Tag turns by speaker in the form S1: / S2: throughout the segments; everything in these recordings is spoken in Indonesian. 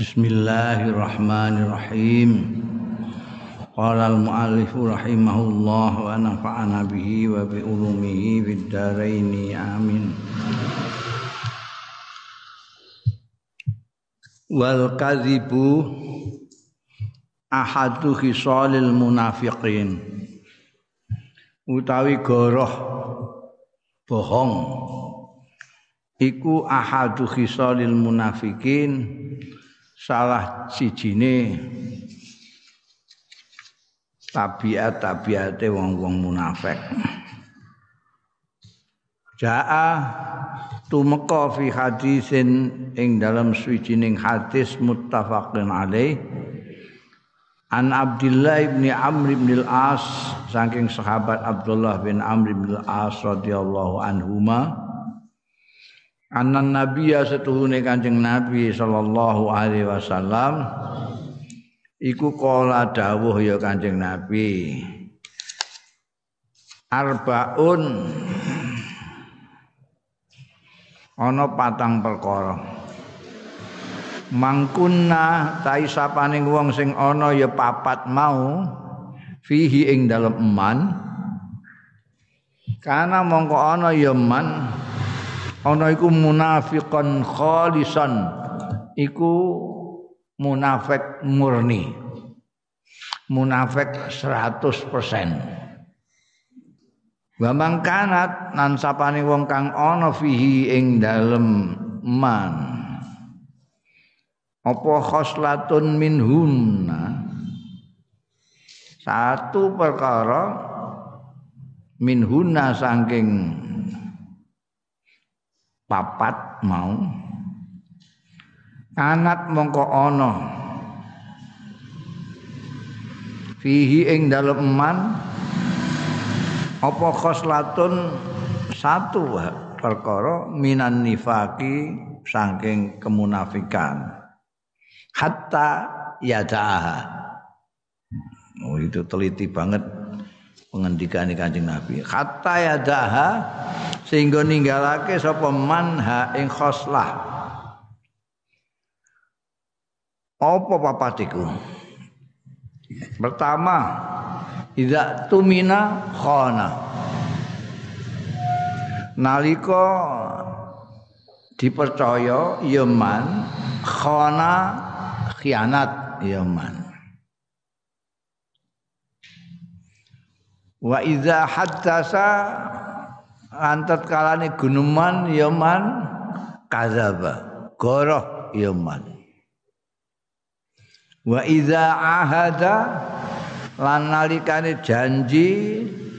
S1: Bismillahirrahmanirrahim. Qala al-muallif rahimahullah wa nafa'ana bihi wa bi ulumihi dharain amin. Wal kadhibu ahadu khisalil munafiqin. Utawi goroh bohong iku ahadu khisalil munafikin salah sijine tabiat-tabiate wong-wong munafik. Jaa tumeka fi hadisin ing dalam swijining hadis muttafaqun alaih. An Abdullah bin Amr bin Al-As saking sahabat Abdullah bin Amr bin Al-As radhiyallahu anhuma Anan Nabiya setuhune Kanjeng Nabi sallallahu alaihi wasallam. Iku kala dawuh ya Kanjeng Nabi. Arbaun. Ana patang perkara. Mangkunna tai sapaning wong sing ana ya papat mau fihi ing dalem eman. Kana mongko ana ya man ana iku munafiqan khalisan. Iku munafik murni. Munafik 100% wa mangkanat nan sapane wong kang ana fihi ing dalem man. Apa khoslatun minhunna satu perkara minhunna saking papat mau. Anak mongko ana fihi ing dalem eman. Apa khoslatun? Satu perkara minan nifaki saking kemunafikan. Hatta yadaha oh itu teliti banget pengendikan Kanjeng Nabi. Hatta yadaha sehingga ninggalake sapa man ha ing khoslah. Apa papatiku pertama idza tumina khana. Nalika dipercaya yaman khana khianat yaman wa idza haddasa antat kalane gunuman yaman kadzaba goroh yaman wa idza ahada lan nalikane janji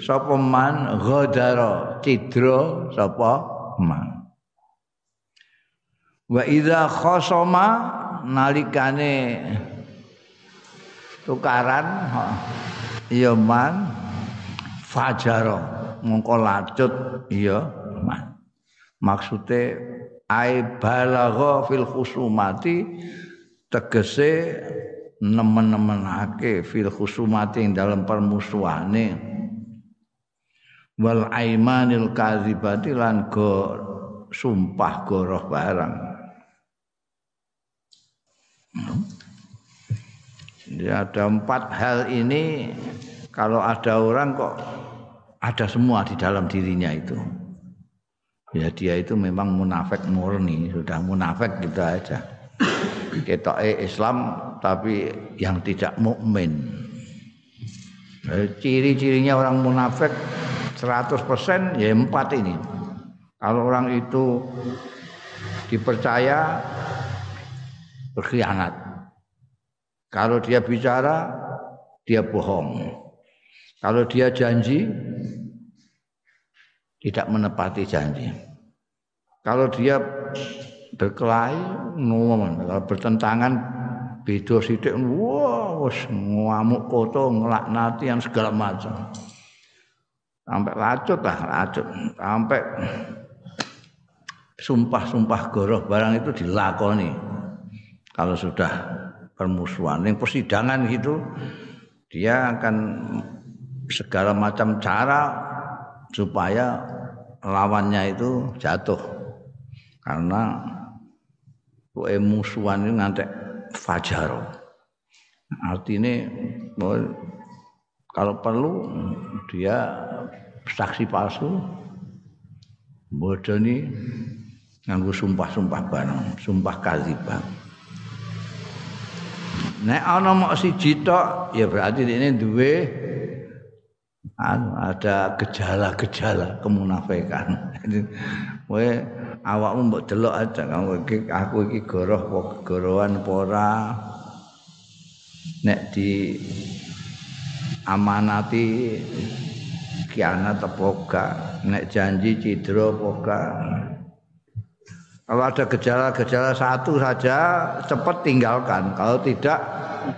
S1: sapa man ghadara cidra sapa man. Wa idza khasama nalikane tukaran yaman fajaro mongko lacut iya maksude ai balagha fil khusumati tegese nemen-nemenake fil khusumati ing dalam permusuhane. Wal aimanil kadzibati lan go sumpah goroh barang. Jadi ada empat hal ini. Kalau ada orang kok ada semua di dalam dirinya itu. Ya dia itu memang munafik murni, sudah munafik gitu aja. Kita Islam tapi yang tidak mukmin. Ciri-cirinya orang munafik 100% ya empat ini. Kalau orang itu dipercaya berkhianat. Kalau dia bicara dia bohong. Kalau dia janji tidak menepati janji. Kalau dia berkelahi ngomong, kalau bertentangan beda sithik wah wis ngamuk koto yang segala macam. Sampai lacut lah, lacut. Sampai sumpah-sumpah goroh barang itu dilakoni. Kalau sudah permusuhan, yang persidangan gitu dia akan segala macam cara supaya lawannya itu jatuh karena kowe musuhan itu ngantek fajaro. Artinya kalau perlu dia saksi palsu bodoni nganggo sumpah-sumpah bareng, sumpah kadzibah. Nek ana mok siji tok ya berarti ini duwe ada gejala-gejala kemunafikan. Kowe awakmu mbok delok aja kamu iki aku iki goroh apa gorohan apa. Nek di amanati kianat apa nek janji cidra apa. Kalau ada gejala-gejala satu saja cepat tinggalkan. Kalau tidak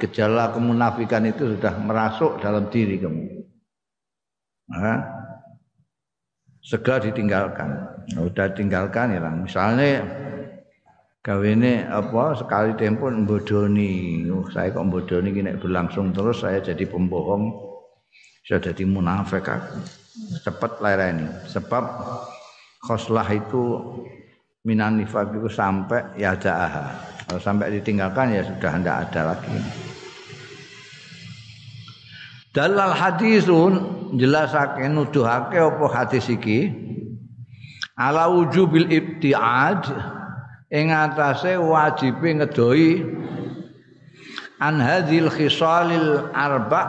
S1: gejala kemunafikan itu sudah merasuk dalam diri kamu. Nah, segera ditinggalkan. Sudah tinggalkan ya Misalnya kawine apa sekali tempo bodoni. Oh, saya kok bodoni ini berlangsung terus saya jadi pembohong. Saya jadi munafik aku. Cepat lereni. Sebab khoslah itu minan nifak itu sampai ya ada kalau sampai ditinggalkan ya sudah tidak ada lagi dalal hadisun jelasake nuduhake apa hadis iki ala wujubil ibtiad ing atase wajibe ngedoi an hadzil khisalil arba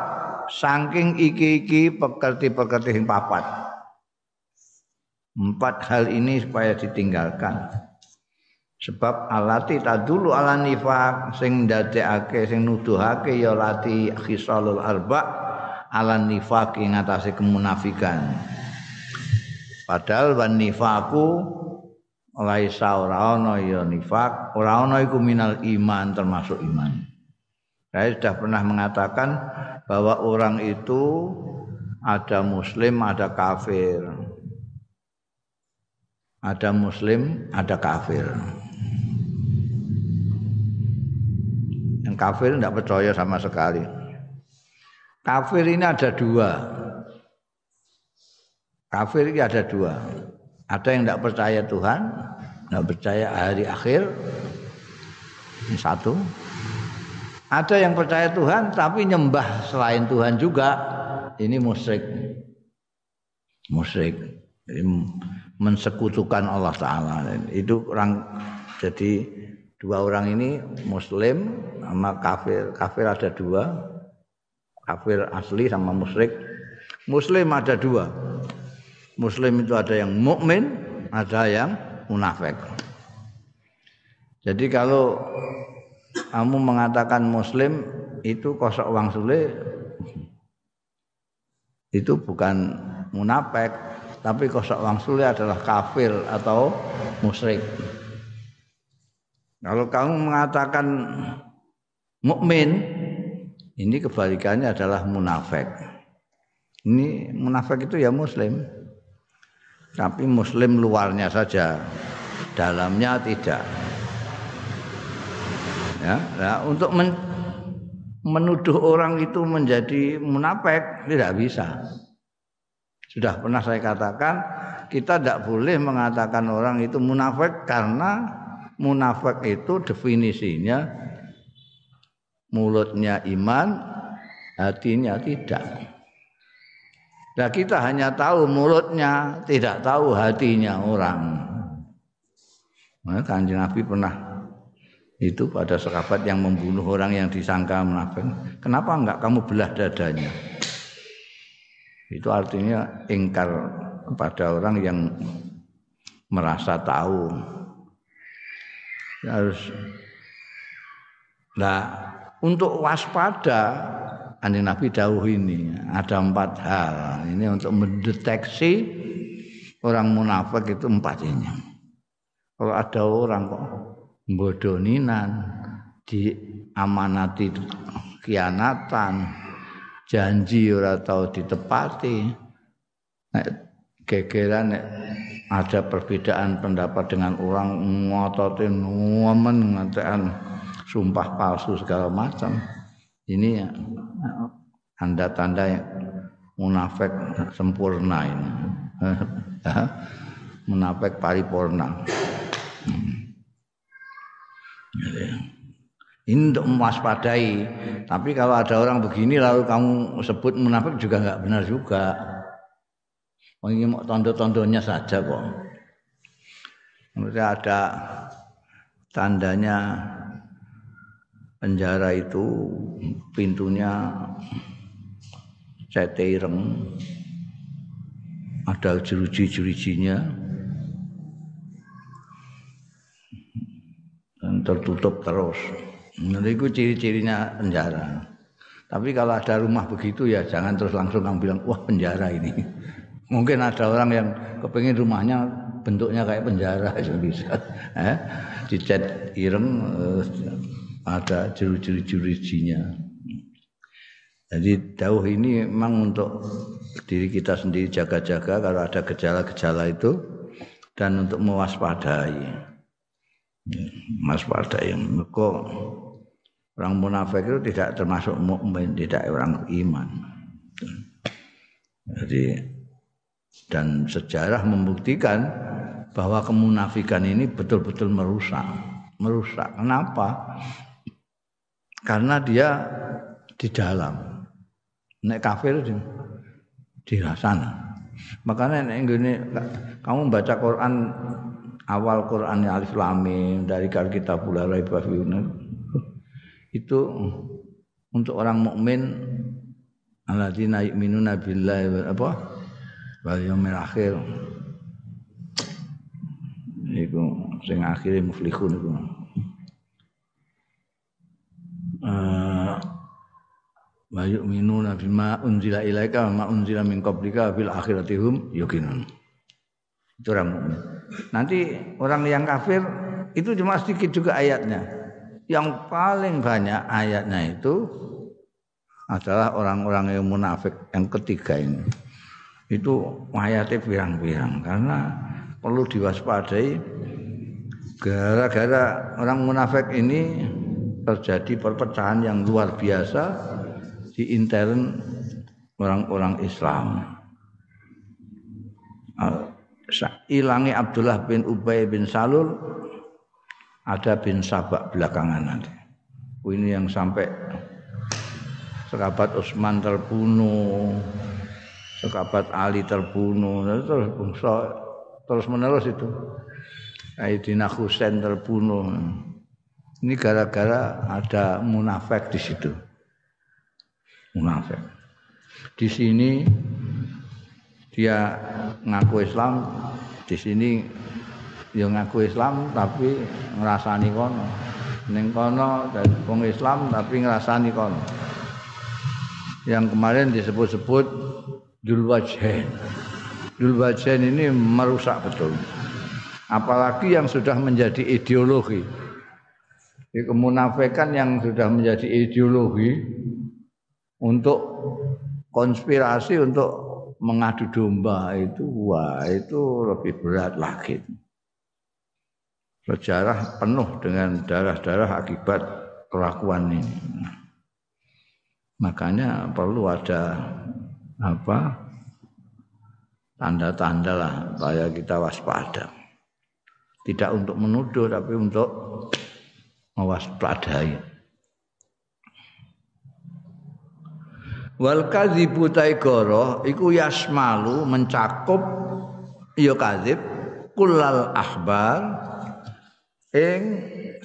S1: saking iki-iki pekerti-pekerti papat Empat hal ini supaya ditinggalkan. Sebab alati tadulu ala nifak sing ndadekake sing nuduhake ya lati khisalul arba ala nifak ing atase kemunafikan. Padahal wan nifaku laisa ora ana ya nifak, ora ana iku minal iman termasuk iman. Saya sudah pernah mengatakan bahwa orang itu ada muslim, ada kafir ada muslim, ada kafir. Yang kafir tidak percaya sama sekali. Kafir ini ada dua. Kafir ini ada dua. Ada yang tidak percaya Tuhan, tidak percaya hari akhir. Ini satu. Ada yang percaya Tuhan tapi nyembah selain Tuhan juga. Ini musyrik. Musyrik. Mensekutukan Allah Taala. Itu orang jadi dua orang ini Muslim sama kafir. Kafir ada dua, kafir asli sama musyrik. Muslim ada dua. Muslim itu ada yang mukmin, ada yang munafik. Jadi kalau kamu mengatakan Muslim itu kosok uang sulit, itu bukan munafik, tapi kosok langsung adalah kafir atau musyrik. Kalau kamu mengatakan mukmin, ini kebalikannya adalah munafik. Ini munafik itu ya muslim. Tapi muslim luarnya saja, dalamnya tidak. Ya, nah, untuk men menuduh orang itu menjadi munafik tidak bisa. Sudah pernah saya katakan, kita tidak boleh mengatakan orang itu munafik karena munafik itu definisinya mulutnya iman, hatinya tidak. Nah kita hanya tahu mulutnya, tidak tahu hatinya orang. Nah, kanjeng Nabi pernah itu pada sahabat yang membunuh orang yang disangka munafik. Kenapa enggak kamu belah dadanya? Itu artinya ingkar kepada orang yang merasa tahu. Harus Nah, untuk waspada Andi Nabi dawuh ini ada empat hal. Ini untuk mendeteksi orang munafik itu empat ini. Kalau ada orang kok bodoninan di amanati kianatan, janji ora tau ditepati nek ada perbedaan pendapat dengan orang ngototin ngomen ngatean sumpah palsu segala macam ini ya, tanda-tanda munafik sempurna ini munafik paripurna hmm. Ini untuk mewaspadai. Tapi kalau ada orang begini lalu kamu sebut munafik juga nggak benar juga. Oh, ini mau tondo-tondonya saja kok. Maksudnya ada tandanya penjara itu pintunya cetireng ada jeruji-jerujinya dan tertutup terus. Nah, itu ciri-cirinya penjara. Tapi kalau ada rumah begitu ya jangan terus langsung kamu bilang wah penjara ini. Mungkin ada orang yang kepingin rumahnya bentuknya kayak penjara bisa. Eh, dicat ireng eh, ada jeru-jeru-jerujinya. Jadi jauh ini memang untuk diri kita sendiri jaga-jaga kalau ada gejala-gejala itu dan untuk mewaspadai. Mewaspadai. Mereka orang munafik itu tidak termasuk mukmin, tidak orang iman. Jadi dan sejarah membuktikan bahwa kemunafikan ini betul-betul merusak. Merusak. Kenapa? Karena dia di dalam. Nek kafir di, di sana. Makanya nek ini kamu baca Quran awal Quran Alif Lam Mim dari kita pula raiba itu untuk orang mukmin alladzina yu'minuna billahi apa wal yaumil akhir iku sing akhire muflihun iku uh, wa yu'minuna bima unzila ilaika ma unzila min qablika bil akhirati hum yuqinun. Itu orang mukmin. Nanti orang yang kafir itu cuma sedikit juga ayatnya. Yang paling banyak ayatnya itu adalah orang-orang yang munafik yang ketiga ini. Itu ayatnya pirang-pirang karena perlu diwaspadai gara-gara orang munafik ini terjadi perpecahan yang luar biasa di intern orang-orang Islam. Ilangi Abdullah bin Ubay bin Salul ada bin Sabak belakangan nanti. Ini yang sampai sekabat Utsman terbunuh, sekabat Ali terbunuh, terus terus menerus itu. Aidina Husain terbunuh. Ini gara-gara ada munafik di situ. Munafik. Di sini dia ngaku Islam, di sini dia ngaku Islam tapi ngerasani kono. Ning kono wong Islam tapi ngerasani kono. Yang kemarin disebut-sebut Dulwajhen. Dulwajhen ini merusak betul. Apalagi yang sudah menjadi ideologi kemunafikan yang sudah menjadi ideologi untuk konspirasi untuk mengadu domba itu wah itu lebih berat lagi. Sejarah penuh dengan darah-darah akibat kelakuan ini. Makanya perlu ada apa tanda-tanda lah supaya kita waspada. Tidak untuk menuduh tapi untuk mewaspadai. Wal kadzibu taigara iku yasmalu mencakup ya kadzib kullal akhbar ing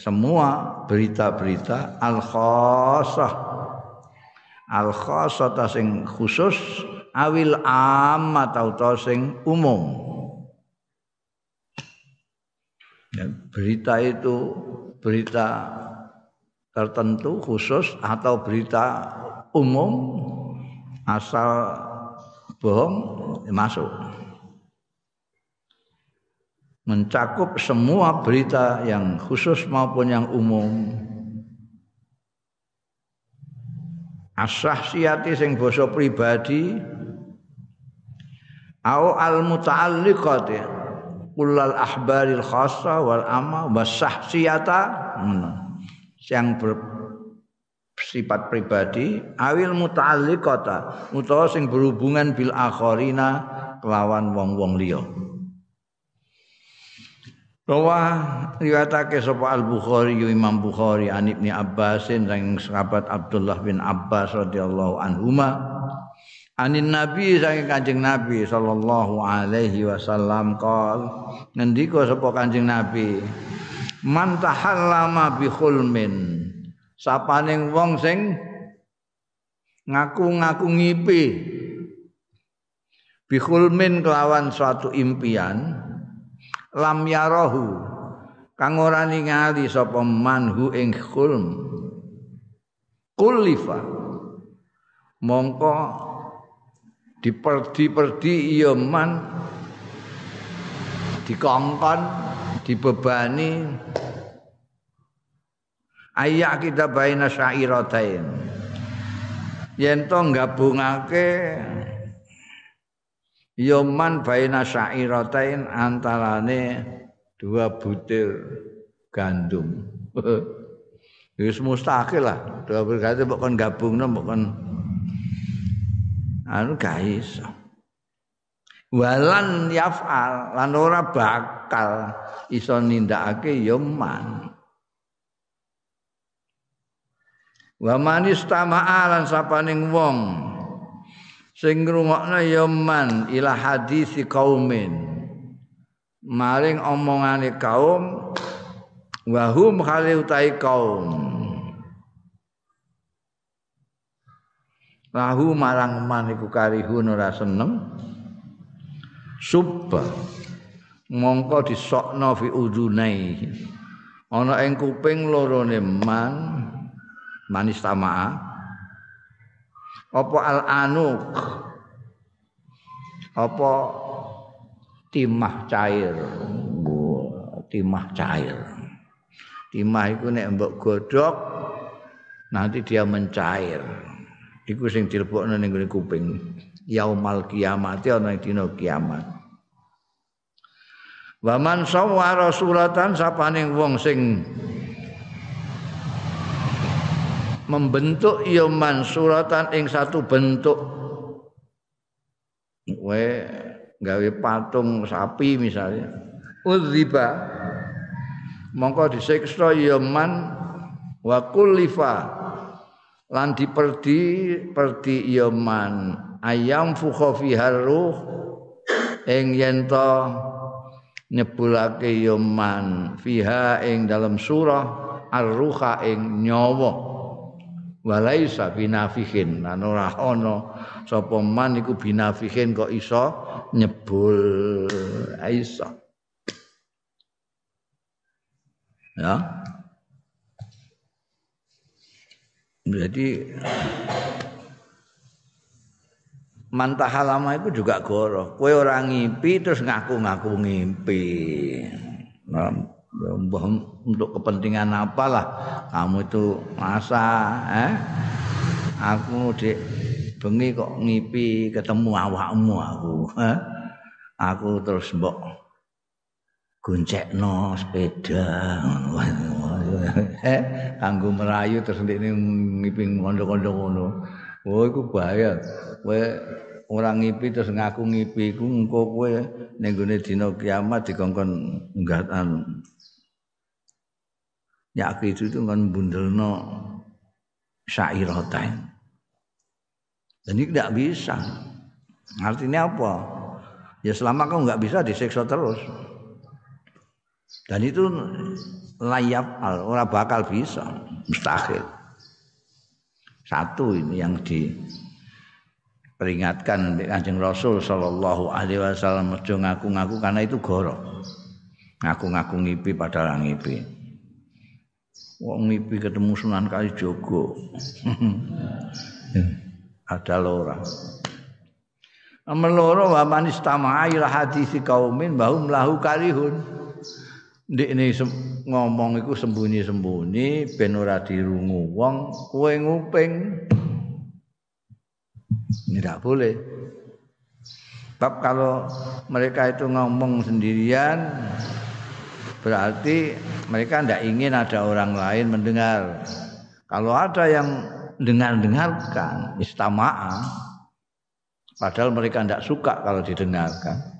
S1: semua berita-berita al khassah al khassah sing khusus awil amma tau sing umum ya, berita itu berita tertentu khusus atau berita umum asal bohong ya masuk. Mencakup semua berita yang khusus maupun yang umum. Asah siati sing basa pribadi au al muta'alliqati kulal ahbaril khassa wal amma wasahsiyata. Yang bersifat pribadi awil muta'alliqata utawa sing berhubungan bil akharina kelawan wong-wong liya. Rawah riwayatake sapa Al Bukhari Imam Bukhari an Ibnu Abbasin sang sahabat Abdullah bin Abbas radhiyallahu anhuma Anin Nabi saking Kanjeng Nabi sallallahu alaihi wasallam qol ngendika sapa Kanjeng Nabi? Man tahallama bi khulmin. Sapaning wong sing ngaku-ngaku ngipi bi khulmin kelawan suatu impian lam yarahu kang ora ningali sapa manhu ing khulm. Kulifa. Mongko diperdi-perdi iya dikongkon dibebani ayak kita baina syairatain yen to gabungake Yoman baina syairatain antarane dua butir gandum. Wis mustahil lah. Dua butir gandum mbok kon gabungno kon anu gak iso. Walan yaf'al lan ora bakal iso nindakake yoman. Wa manis tama'alan sapaning wong sing ngrungokno ya man ila hadisi kaumin maring omongane kaum wa hum khali kaum lahu marang man iku karihun ora seneng. Subba. Mongko disokno fi udunai. Ana ing kuping lorone man manis tamaa apa al anuk apa timah cair? Timah cair. Timah itu nek mbok godhok nanti dia mencair iku sing dilebokno ning kuping. Yaumal kiamat ana dina kiamat. Waman sawara suratan sapaning wong sing membentuk ya mansuratan ing satu bentuk. We gawe patung sapi misalnya. Udziba. Mongko disiksa ya man wa kullifa lan diperdi perdi ya man. Ayam fukha fi haruh ing yen to nyebulake ya man. Fiha ing dalam surah ar-ruha ing nyawa. Walaisa binafihin lan ora ana sapa man iku binafihin kok iso nyebul. Iso ya jadi mantahalama itu juga goroh. Kue orang ngimpi terus ngaku-ngaku ngimpi nah, untuk kepentingan apalah? Kamu itu masa eh? Aku di bengi kok ngipi ketemu awakmu aku eh? aku terus mbok goncekno sepeda eh kanggo merayu terus ndekne ngipi kondo-kondo ngono oh iku bahaya kowe orang ngipi terus ngaku ngipi iku engko kowe ning gone dina kiamat dikongkon nggatan Yakin itu kan bundelno syairatain. Dan ini tidak bisa. Artinya apa? Ya selama kau nggak bisa disiksa terus. Dan itu layap orang bakal bisa, mustahil. Satu ini yang diperingatkan Kanjeng Rasul sallallahu alaihi wasallam ngaku-ngaku karena itu goro. Ngaku-ngaku ngipi padahal ngipi. wong mimpi ketemu Sunan Kalijogo. Ada lora. Amal loro wa man istama'a ila hadisi kaumin bahum lahu karihun. Ini ngomong iku sembunyi-sembunyi ben ora dirungu wong kowe nguping. Tidak boleh. Sebab kalau mereka itu ngomong sendirian berarti mereka tidak ingin ada orang lain mendengar. Kalau ada yang dengar-dengarkan, istama'a, padahal mereka tidak suka kalau didengarkan.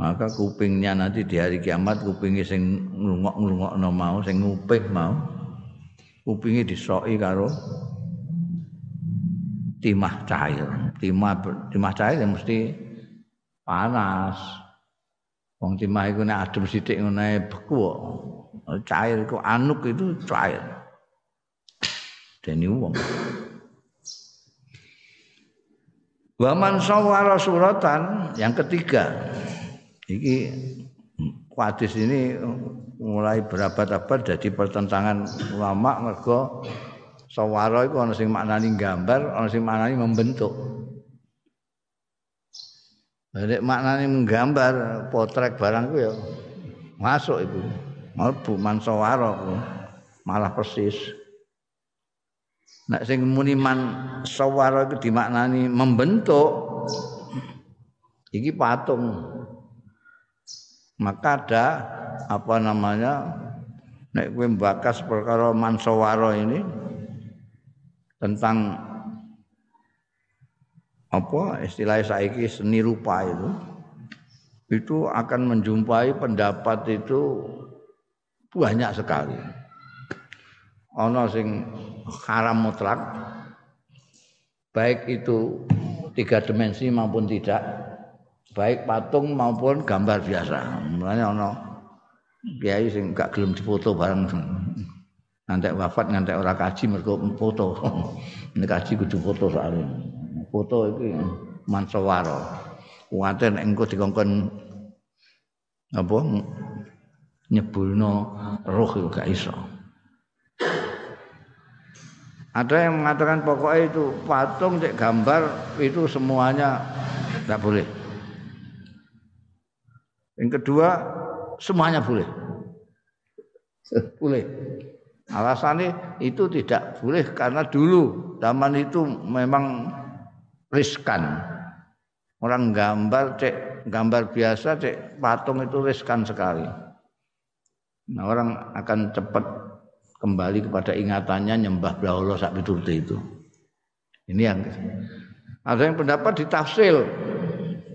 S1: Maka kupingnya nanti di hari kiamat kupingnya sing nglungok no mau sing nguping mau kupingnya disoki karo timah cair. Timah timah cair yang mesti panas. Wong timah iku nek adem sithik ngene beku cair iku anuk itu cair. Dene wong. Waman sawara suratan yang ketiga Iki hadis ini mulai berabad-abad jadi pertentangan ulama mergo sawara iku ana sing maknani gambar, ana sing maknani membentuk. Nek maknani menggambar potret barang ku ya masuk itu. Mlebu mansawara malah persis. Nek sing muni man sawara itu dimaknani membentuk iki patung maka ada apa namanya nek kowe mbakas perkara mansawara ini tentang apa istilah saiki seni rupa itu itu akan menjumpai pendapat itu banyak sekali. Ana sing haram mutlak baik itu tiga dimensi maupun tidak baik patung maupun gambar biasa. Mulane ana kiai sing gak gelem difoto bareng. Ngantek wafat ngantek ora kaji mergo foto. Nek kaji kudu foto soalnya. Foto iki mansawara. Kuwate nek engko dikongkon apa nyebulno roh itu gak iso. Ada yang mengatakan pokoknya itu patung cek gambar itu semuanya tidak boleh. Yang kedua, semuanya boleh. boleh. Alasannya itu tidak boleh karena dulu zaman itu memang riskan. Orang gambar cek gambar biasa cek patung itu riskan sekali. Nah, orang akan cepat kembali kepada ingatannya nyembah Allah sak itu. Ini yang ada yang pendapat ditafsir.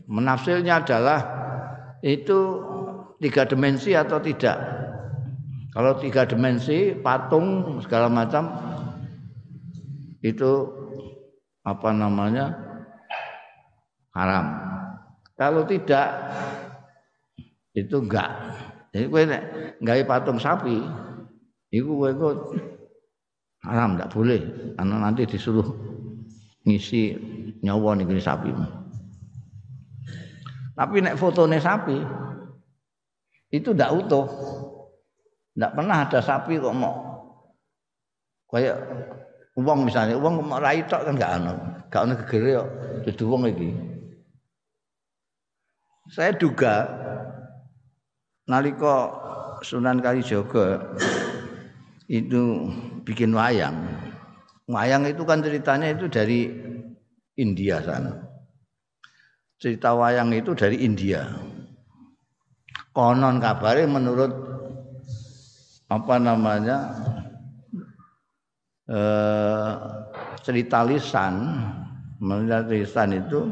S1: Menafsirnya adalah itu tiga dimensi atau tidak. Kalau tiga dimensi, patung segala macam itu apa namanya haram. Kalau tidak itu enggak. Jadi kowe nek gawe patung sapi, itu kowe kok haram enggak boleh karena nanti disuruh ngisi nyawa nih sapi. Tapi nek fotone sapi itu ndak utuh. Ndak pernah ada sapi kok mau kayak uang misalnya, uang mau rai tok kan gak ana. Gak ana gegere kok dudu wong iki. Saya duga nalika Sunan Kalijaga itu bikin wayang. Wayang itu kan ceritanya itu dari India sana cerita wayang itu dari India. Konon kabarnya menurut apa namanya eh, cerita lisan, menurut lisan itu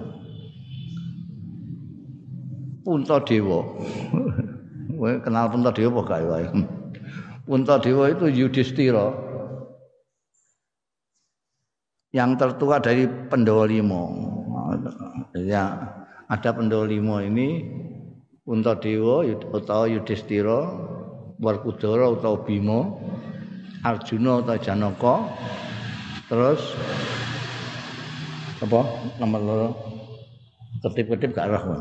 S1: Punta Dewa. kenal Punta Dewa apa gak Punta Dewa itu Yudhistira yang tertua dari Pendawa Limo. Ya, ada pendolimo ini Untadewa utawa Yudhistira, Warkudara utawa Bima, Arjuna utawa Janaka. Terus apa nomor loro? Ketip-ketip gak roh.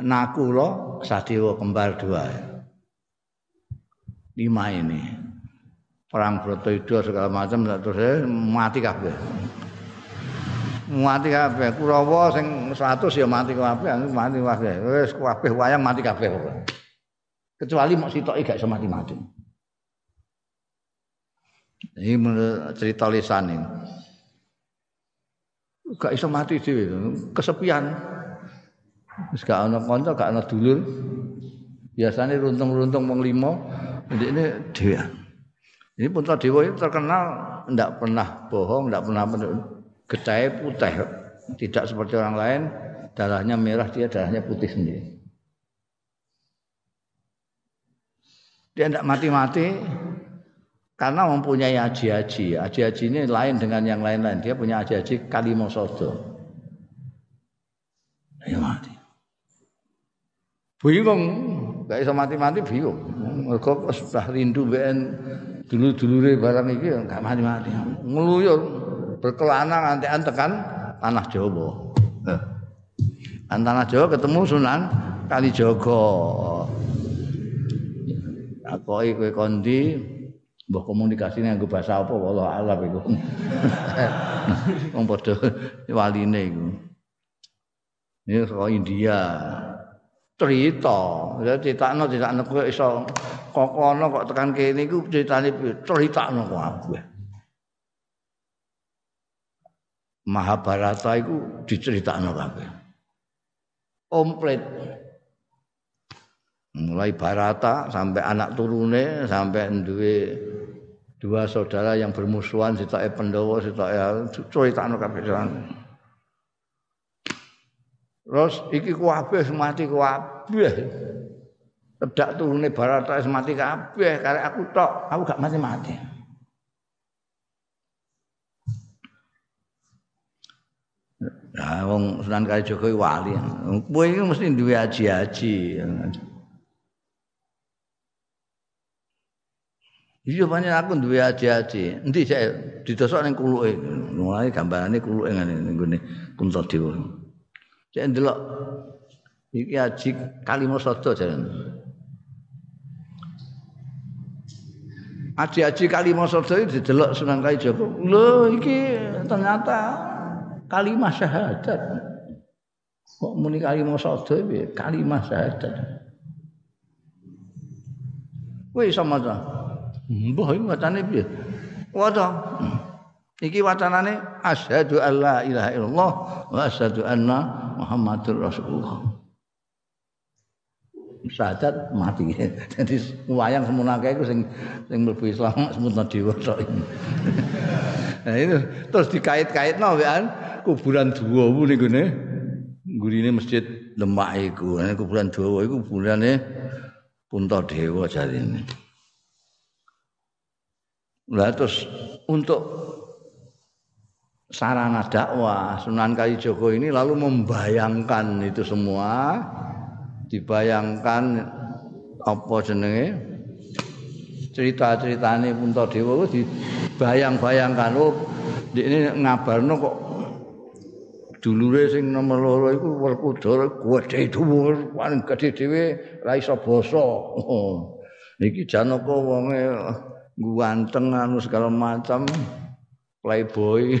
S1: Nakula Sadewa kembar dua. Lima ini. Perang Bratayuda segala macam terus mati kabeh mati kabeh. Kurawa sing 100 ya mati kabeh, mati kabeh. Wis kabeh wayang mati kabeh. Kecuali mok sitoki gak iso mati-mati. Ini menurut cerita lisan ini. Gak iso mati dhewe, kesepian. Wis gak ana kanca, gak ana dulur. Biasanya runtung-runtung wong limo, ini dhewe. Ini Punta Dewa itu terkenal tidak pernah bohong, tidak pernah getahnya putih tidak seperti orang lain darahnya merah dia darahnya putih sendiri. Dia tidak mati-mati karena mempunyai haji-haji. Haji-haji ini lain dengan yang lain-lain. Dia punya haji-haji kalimosodo. Dia mati. Bingung, gak bisa mati-mati bingung. Mereka sudah rindu BN dulu-dulu barang ini gak mati-mati. Ngeluyur berkelana nanti tekan tanah Jawa. Tanah Jawa ketemu Sunan Kalijogo. takoki kowe kondi mbah komunikasine nganggo basa apa wallah alam iku. Wong padha waline iku. Ini saka India. Cerita, ya critakno critakno kowe iso kokono kok tekan kene iku critane critakno kabeh. Mahabharata iku diceritakno kabeh. Komplit. mulai Barata sampai anak turune sampai duwe dua saudara yang bermusuhan sitoke Pandhawa sitoke critakno kabeh Terus iki kabeh mati kabeh. Tedak turune Barata mati kabeh karek aku tok, aku gak mati-mati. Nah, wong Sunan Kalijaga wali. Kowe iki mesti duwe aji-aji. Iya pancen aku duwe aji-aji. Endi sik didosok ning kuluke. Mulai gambarane kuluke ngene ning gone Kuntadewa. Sik ndelok iki aji Kalimasada jare. Aji-aji Kalimasada iki didelok Sunan Kalijaga. Lho iki ternyata kalimat syahadat. Kok muni Kalimasada piye? Kalimat syahadat. Kowe iso maca? Mbah iki wacane piye? Waca. Iki wacanane asyhadu alla ilaha illallah wa asyhadu anna Muhammadur Rasulullah. Syahadat mati. Jadi wayang semono akeh iku sing sing mlebu Islam semono dewa tok. Nah itu terus dikait-kaitno wean kuburan Dawa ning gone gurine masjid Demak iku. Nah, kuburan Dawa iku kuburane Puntadewa jarine. Lah terus untuk sarana dakwah Sunan Kalijogo ini lalu membayangkan itu semua dibayangkan apa jenenge cerita-ceritane Puntadewa dibayang-bayangkan oh ini ngabarno kok dulure sing nomor loro iku Werkudara gedhe dhuwur. Paling gedhe dhewe ra iso basa. Oh, iki Janaka wonge ganteng anu segala macam. Playboy.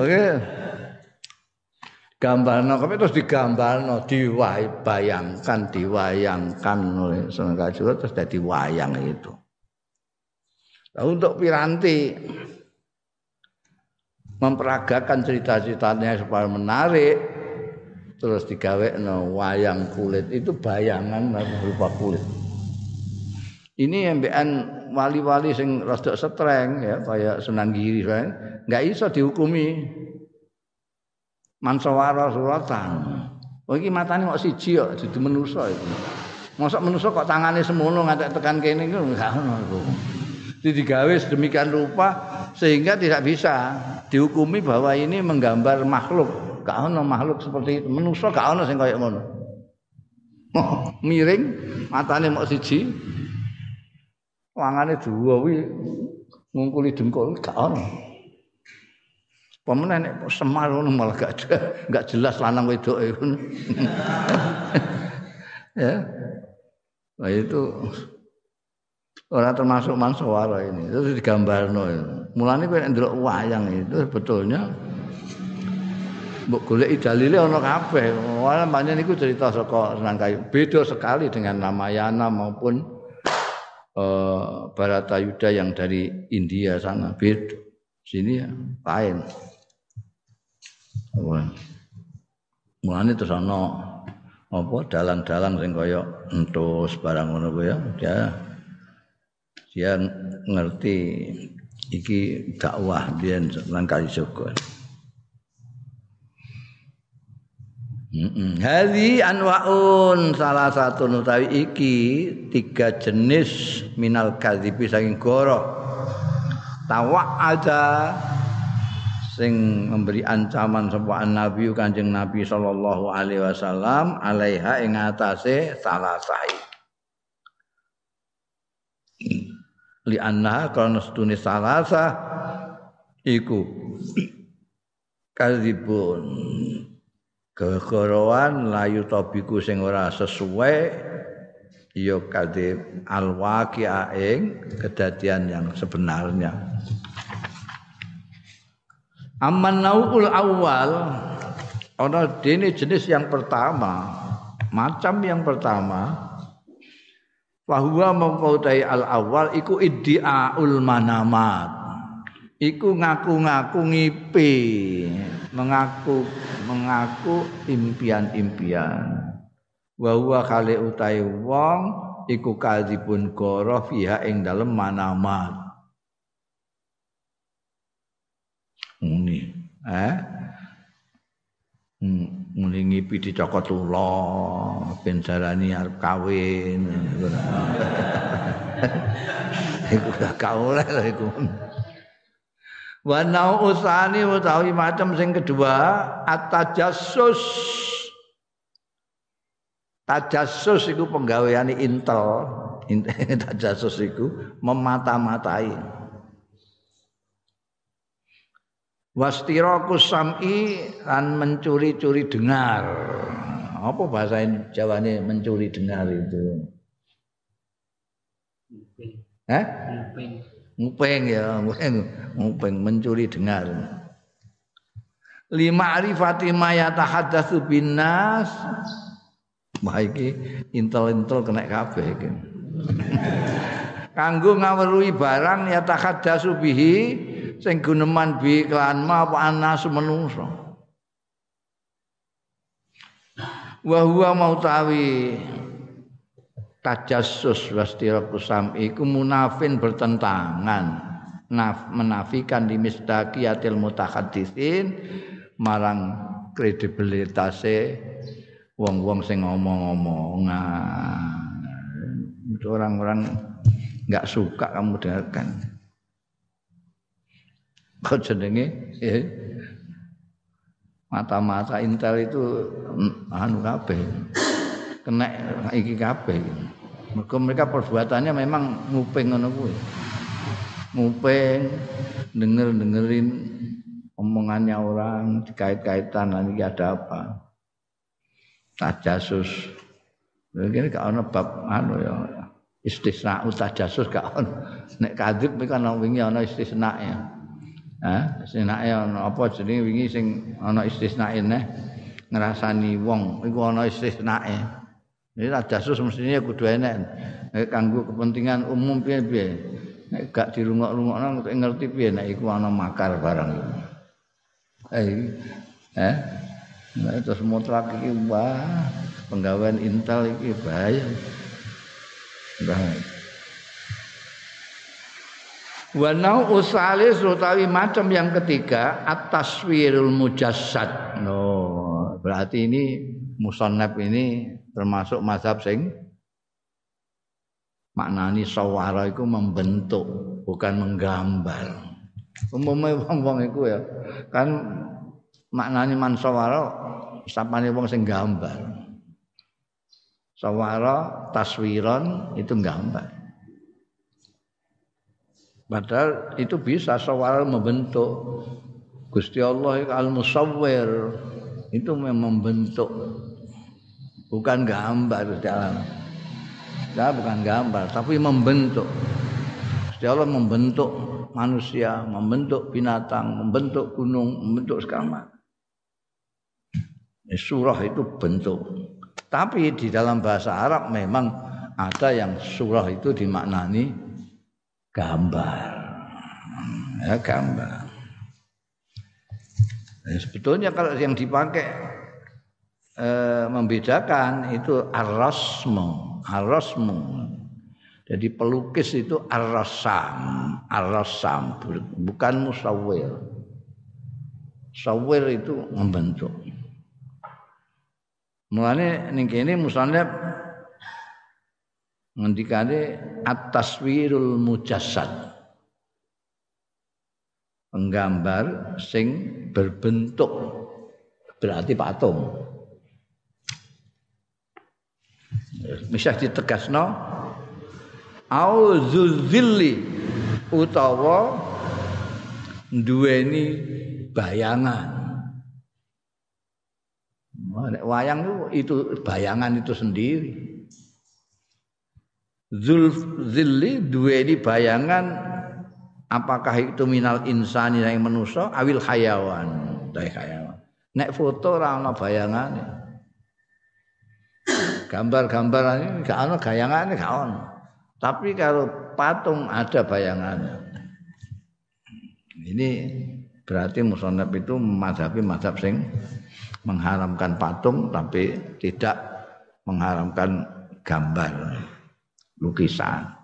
S1: Oke. Gambarno kami terus digambarno? Diwayangkan diwayangkan. Oleh Sunan Kalijaga terus jadi wayang itu. Nah, untuk piranti memperagakan cerita-ceritanya supaya menarik terus digawe no wayang kulit itu bayangan berupa kulit ini MBN wali-wali sing rada setreng ya kayak Sunan Giri kan enggak iso dihukumi mansawara suratan. Oh iki matane kok siji kok dudu manusa itu. Mosok manusa kok tangane semono ngantek tekan kene iku enggak ono iku. digawe sedemikian rupa sehingga tidak bisa dihukumi bahwa ini menggambar makhluk. Gak ono makhluk seperti itu. Manusa gak ono sing kaya ngono. miring matane mok siji wangane dua wi ngungkuli dengkul gak ono. Pemenang nek semar ngono malah gak ada, gak jelas lanang wedok itu. ya. Nah itu orang termasuk mansawara ini. Itu digambarno. Mulane kowe nek ndelok wayang itu sebetulnya mbok golek dalile ana kabeh. Wala pancen niku cerita saka Sunan Kayu. Beda sekali dengan Ramayana maupun uh, Baratayuda yang dari India sana beda sini ya lain mulane terus ana apa dalang-dalang sing kaya entus barang ngono ya dia dia ngerti iki dakwah biyen lan kali Joko Hadi anwaun salah satu nutawi iki tiga jenis minal kadzibi saking goro. Tawa ada sing memberi ancaman sapa nabi Kanjeng Nabi sallallahu alaihi wasallam alaiha ing atase salah sahi. Li anna kana setune salasa iku kadzibun. Kegorowan layu tobiku sing ora sesuai ya kadhib alwaqi'a ing kedadian yang sebenarnya. Amman naul awal ana dene jenis yang pertama macam yang pertama bahwa mengkotai al awal iku iddiaul manamat. Iku ngaku-ngaku ngipi mengaku mengaku impian-impian. Wa huwa kale utai wong iku kadzibun goro fiha ing dalem manamat. Ini eh? Muni ngipi dicokot ula ben jarani arep kawin iku kauleh iku Wa utawi macam sing kedua atajassus. Tajassus iku penggaweane Intel. Tajassus iku memata-matai. Wastiraku sam'i lan mencuri-curi dengar. Apa bahasa Jawane mencuri dengar itu? Eh? ngupeng ya ngupeng ngupeng mencuri dengar lima arifati ma yatahaddatsu binnas Wah iki intel-intel kena kabeh iki. Kanggo ngawruhi barang ya tahaddatsu bihi sing guneman bi kelan ma apa anas menungso. Wa huwa mautawi. Tajassus wastiraku sam'i iku munafin bertentangan. Naf, menafikan di misdaqiyatil marang kredibilitase wong-wong sing ngomong-ngomong orang-orang nggak suka kamu dengarkan kau jenenge eh, mata-mata intel itu mm, anu kabeh kena iki kabeh. Mergo mereka perbuatannya memang nguping ngono kuwi. Nguping denger-dengerin omongannya orang dikait-kaitan nanti ada apa. Tajasus. Begini gak ono bab anu ya istisna utajasus gak ono. Nek kadhib kan wingi ana istisna ya. Hah, istisna ana apa jenenge wingi sing ana istisna neh ngrasani wong iku ana istisnae. Ini tajasus mestinya kudu enek. Nek kanggo kepentingan umum piye-piye. Nek gak dirungok-rungokno ngerti piye nek iku ana makar barang. Eh, eh. Nah, terus mutlak iki wah, penggawean Intel iki bahaya. Bahaya. Wa nau usalis utawi macam yang ketiga at-taswirul mujassad. No, berarti ini musannaf ini termasuk mazhab sing maknani sawara itu membentuk bukan menggambar. Umumnya wong-wong itu ya kan maknani man sawara sapane wong sing gambar. Sawara taswiron itu gambar padahal itu bisa sawara membentuk Gusti Allah al-musawwir. Itu memang membentuk. Bukan gambar jalan ya bukan gambar tapi membentuk. Gusti Allah membentuk manusia membentuk binatang membentuk gunung membentuk segala surah itu bentuk. Tapi di dalam bahasa Arab memang ada yang surah itu dimaknani gambar ya gambar ya, sebetulnya kalau yang dipakai e, membedakan itu arrasmu, arrasmu. Jadi pelukis itu arrasam, arrasam bukan musawir. Sawir itu membentuk. Mulane ning kene ngendikane at-taswirul mujassad. Penggambar sing berbentuk berarti patung. Misah ditegasno au zuzilli utawa duweni bayangan. Wayang itu bayangan itu sendiri. Zulzilli duweni bayangan apakah itu minal insani yang manusia awil hayawan dari hayawan. Nek foto ora ana bayangane. Gambar-gambar ini gak ana gayangane gak. Tapi kalau patung ada bayangannya. Ini berarti musonab itu madhabi madhab sing mengharamkan patung tapi tidak mengharamkan gambar lukisan.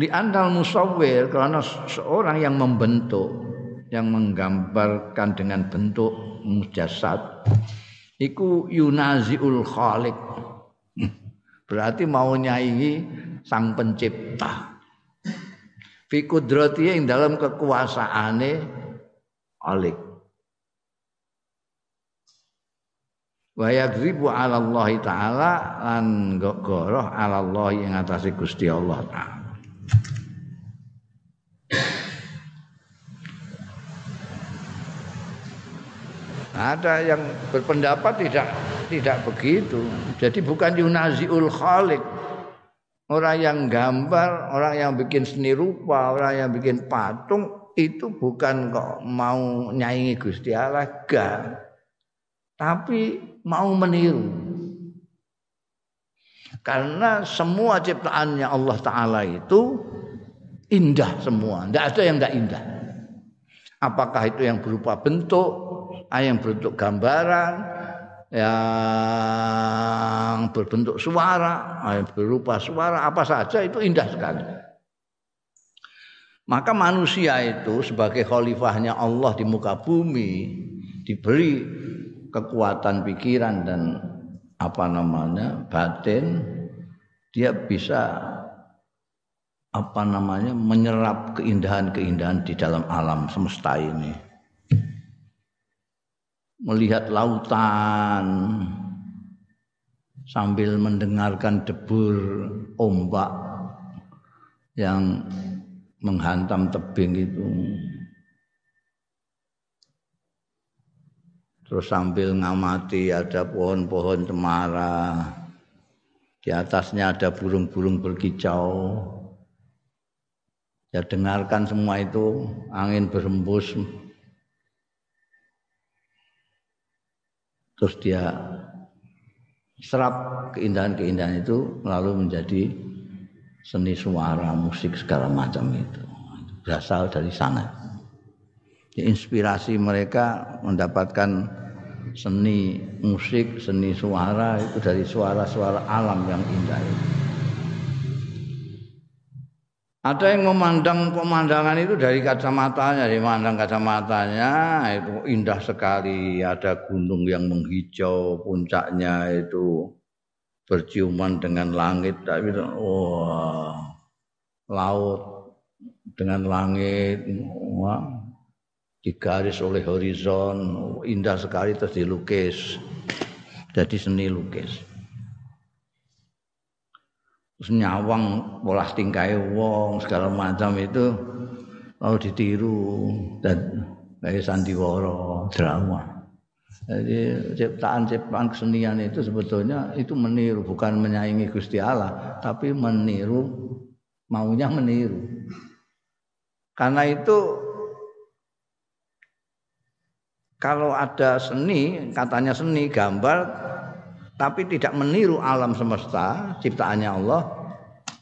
S1: Li andal musawwir karena seorang yang membentuk yang menggambarkan dengan bentuk mujassad iku yunaziul khaliq. Berarti mau nyaingi sang pencipta. Fi yang dalam kekuasaane alik. Wa yagribu ala Allah taala lan goroh ala Allah yang atase Gusti Allah taala Ada yang berpendapat tidak tidak begitu. Jadi bukan yunaziul khaliq. Orang yang gambar, orang yang bikin seni rupa, orang yang bikin patung itu bukan kok mau nyaingi Gusti Allah, gak. Tapi mau meniru. Karena semua ciptaannya Allah Ta'ala itu indah semua. Tidak ada yang tidak indah. Apakah itu yang berupa bentuk, yang berbentuk gambaran, yang berbentuk suara, yang berupa suara, apa saja itu indah sekali. Maka manusia itu sebagai khalifahnya Allah di muka bumi diberi kekuatan pikiran dan apa namanya batin dia bisa apa namanya menyerap keindahan-keindahan di dalam alam semesta ini. Melihat lautan sambil mendengarkan debur ombak yang menghantam tebing itu terus sambil ngamati ada pohon-pohon cemara. Di atasnya ada burung-burung berkicau. Ya dengarkan semua itu. Angin berembus terus dia serap keindahan-keindahan itu lalu menjadi seni suara musik segala macam itu. Berasal dari sana. Inspirasi mereka mendapatkan seni musik, seni suara itu dari suara-suara alam yang indah itu. Ada yang memandang pemandangan itu dari kacamatanya, dari memandang kacamatanya itu indah sekali. Ada gunung yang menghijau, puncaknya itu berciuman dengan langit. Tapi wah, laut dengan langit, wah, digaris oleh horizon indah sekali terus dilukis. Jadi seni lukis. Terus nyawang pola tingkai wong segala macam itu lalu ditiru. Dan kayak sandiwara drama. Jadi ciptaan-ciptaan kesenian itu sebetulnya itu meniru bukan menyaingi Gusti Allah tapi meniru maunya meniru. Karena itu kalau ada seni, katanya seni gambar tapi tidak meniru alam semesta ciptaannya Allah,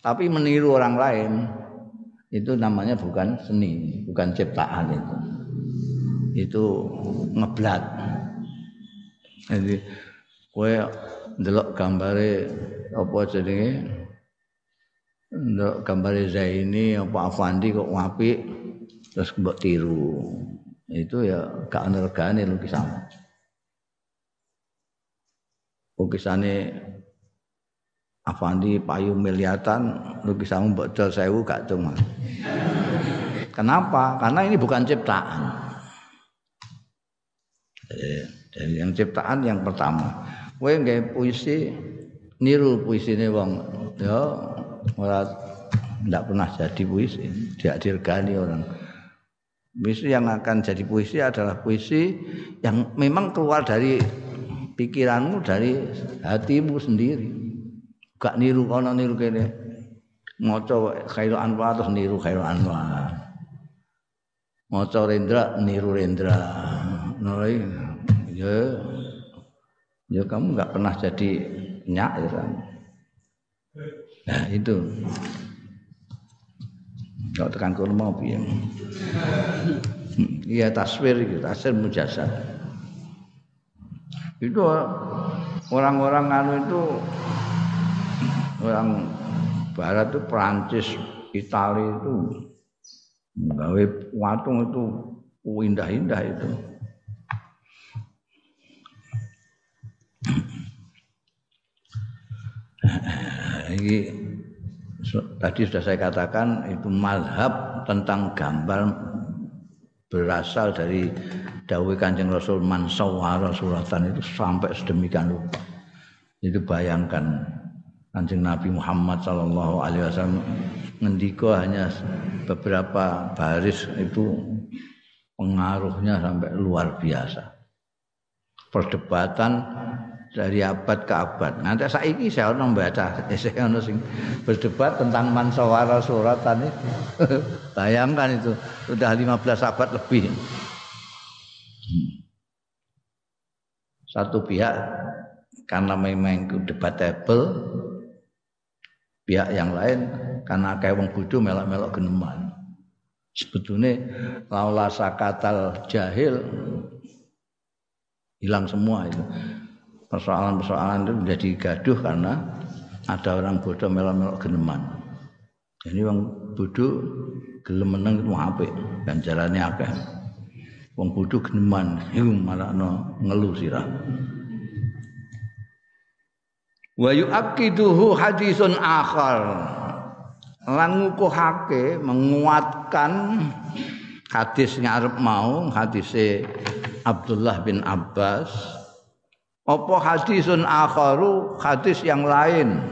S1: tapi meniru orang lain. Itu namanya bukan seni, bukan ciptaan itu. Itu ngeblat. Jadi kowe ndelok gambare apa jenenge? Ndelok gambare Zaini apa Afandi kok apik terus mbok tiru. Itu ya gak ana lukisan. Lukisane Afandi payu miliatan lukisanmu mbok sewu gak cuma. Kenapa? Karena ini bukan ciptaan. Dari yang ciptaan yang pertama. Kowe nggawe puisi niru puisine wong. Ya ora ndak pernah jadi puisi tidak dirgani orang puisi yang akan jadi puisi adalah puisi yang memang keluar dari pikiranmu dari hatimu sendiri. Gak niru kono niru kene. Maca khairul anwar terus niru khairul anwar. Maca rendra niru rendra. Nolai ya. Ya kamu nggak pernah jadi nyak ya kan? Nah itu kalau tekan mau piye? Iya taswir itu taswir mujasad. Itu orang-orang anu itu orang barat itu Prancis Italia itu menggawe watung itu indah-indah itu tadi sudah saya katakan itu malhab tentang gambar berasal dari dawai kanjeng Rasul man sawara suratan itu sampai sedemikian rupa. Itu bayangkan kanjeng Nabi Muhammad Shallallahu Alaihi Wasallam ngendiko hanya beberapa baris itu pengaruhnya sampai luar biasa. Perdebatan dari abad ke abad. Nanti saiki saya ono membaca saya ono sing berdebat tentang mansawara suratan itu. Bayangkan itu sudah 15 abad lebih. Satu pihak karena memang itu debatable pihak yang lain karena kayak wong bodho melok-melok geneman. Sebetulnya laula sakatal jahil hilang semua itu persoalan-persoalan itu menjadi gaduh karena ada orang bodoh melok-melok geneman. Jadi orang bodoh gelem meneng itu apik, ganjarane akeh. Wong bodoh geneman iku marakno ngeluh sirah. Wa yu'aqiduhu hadisun akhar. Lan ngukuhake menguatkan hadis ngarep mau hadise Abdullah bin Abbas apa hadisun akharu hadis yang lain?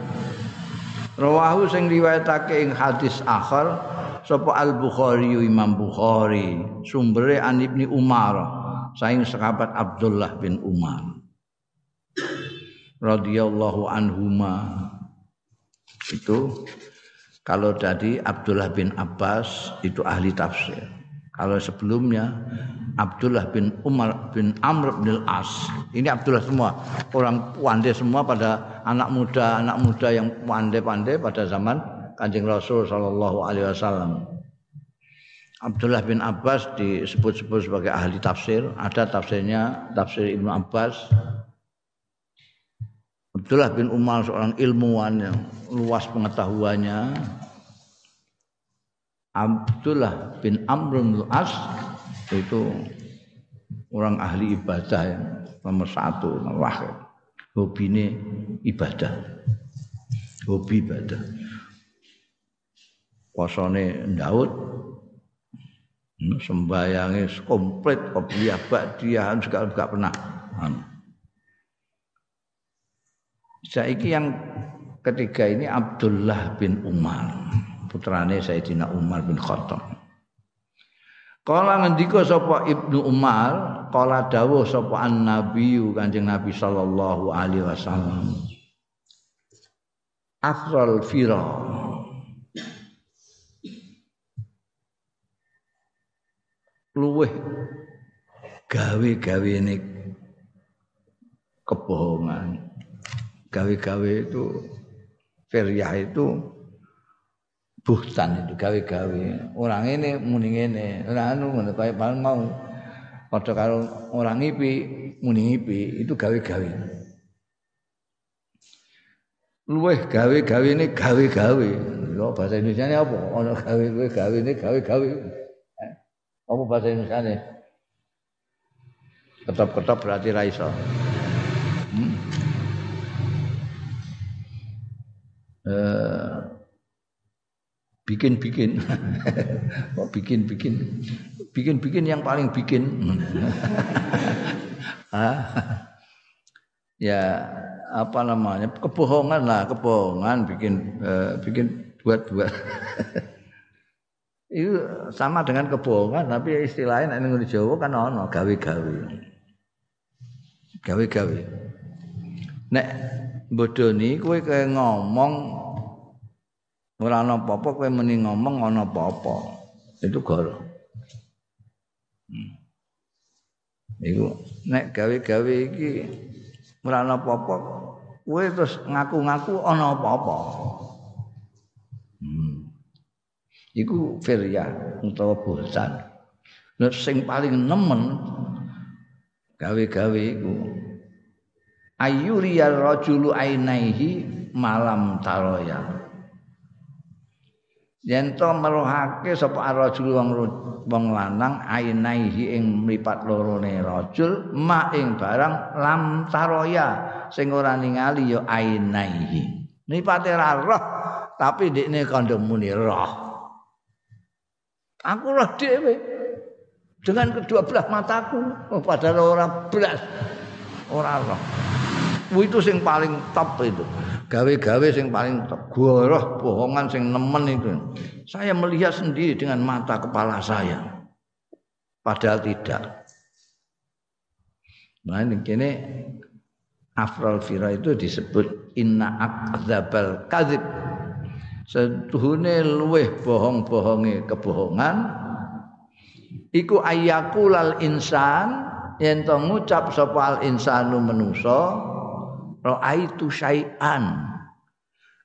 S1: Rawahu sing riwayatake ing hadis akhar sapa al bukhari imam bukhari. Sumbere an ibni umar saing sahabat abdullah bin umar. Radhiyallahu anhuma. Itu kalau tadi Abdullah bin Abbas itu ahli tafsir. Kalau sebelumnya Abdullah bin Umar bin Amr bin Al-As. Ini Abdullah semua. Orang pandai semua pada anak muda, anak muda yang pandai-pandai pada zaman Kanjeng Rasul sallallahu alaihi wasallam. Abdullah bin Abbas disebut-sebut sebagai ahli tafsir. Ada tafsirnya tafsir Ibnu Abbas. Abdullah bin Umar seorang ilmuwan yang luas pengetahuannya. Abdullah bin Amr bin As itu orang ahli ibadah yang nomor satu wahid hobi ini ibadah. Hobi ibadah. Posone Daud sembayangnya komplit kopi dia juga juga pernah. Saiki yang ketiga ini Abdullah bin Umar. Putrane Sayyidina Umar bin Khattab. Kala ngendika sapa Ibnu Umar, kala dawuh sapa an-nabiyyu Kanjeng Nabi sallallahu alaihi wasallam. Afral fira. Luweh gawe-gawe ini kebohongan. Gawe-gawe itu Feria itu buhtan itu gawe-gawe. Orang ini muni ngene, ora anu ngono kaya mau padha karo orang ngipi muni ngipi itu gawe-gawe. Luweh gawe-gawe ini gawe-gawe. Lho bahasa Indonesia ini apa? Ono gawe gawe ini gawe-gawe. Eh, apa bahasa Indonesia ini? ketop-ketop berarti ra iso hmm. uh, bikin-bikin. Oh bikin-bikin? Bikin-bikin yang paling bikin. Ah. Ya apa namanya? Kebohongan lah kebohongan bikin uh, bikin buat-buat. Itu sama dengan kebohongan tapi istilahnya nek di Jawa kan ono gawe-gawe. Gawe-gawe. Nek bodoni kowe kaya ngomong ora ana apa-apa kowe meni ngomong ana apa-apa. Itu goro hmm. iku nek gawe-gawe iki ora ana apa-apa kowe terus ngaku-ngaku ana apa-apa. Hmm. iku firya utawa bosan. Nah, sing paling nemen gawe-gawe iku ayuriya rajulu ainaihi malam taroya yen to meruhake sapa rajul wong wong lanang ainaihi ing mripat lorone rajul ma ing barang lam taroya sing ora ningali ya ainaihi. Mripate ra roh tapi ndekne kandha muni roh. Aku roh dhewe dengan kedua belah mataku. Oh, padahal orang belas. Orang roh. Itu sing paling top itu. Gawe-gawe sing paling top. Goroh bohongan sing nemen itu. Saya melihat sendiri dengan mata kepala saya. Padahal tidak. Nah ini kini Afral Fira itu disebut inna akdzabal kadzib setuhune luweh bohong-bohonge kebohongan iku lal insan yen to ngucap sapa insanu manusa raaitu syai'an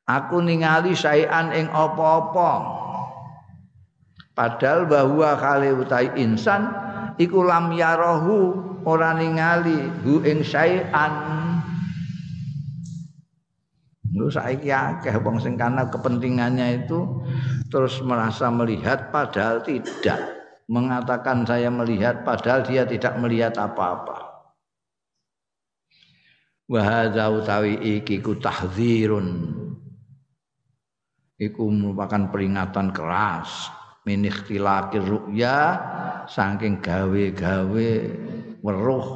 S1: aku ningali syai'an ing apa-apa padahal bahwa kali utai insan iku lam yarahu ora ningali hu ing syai'an Lu saiki akeh wong sing karena kepentingannya itu terus merasa melihat padahal tidak. Mengatakan saya melihat padahal dia tidak melihat apa-apa. Wa hadza utawi iki ku tahdzirun. Iku merupakan peringatan keras min ikhtilaqir ru'ya saking gawe-gawe weruh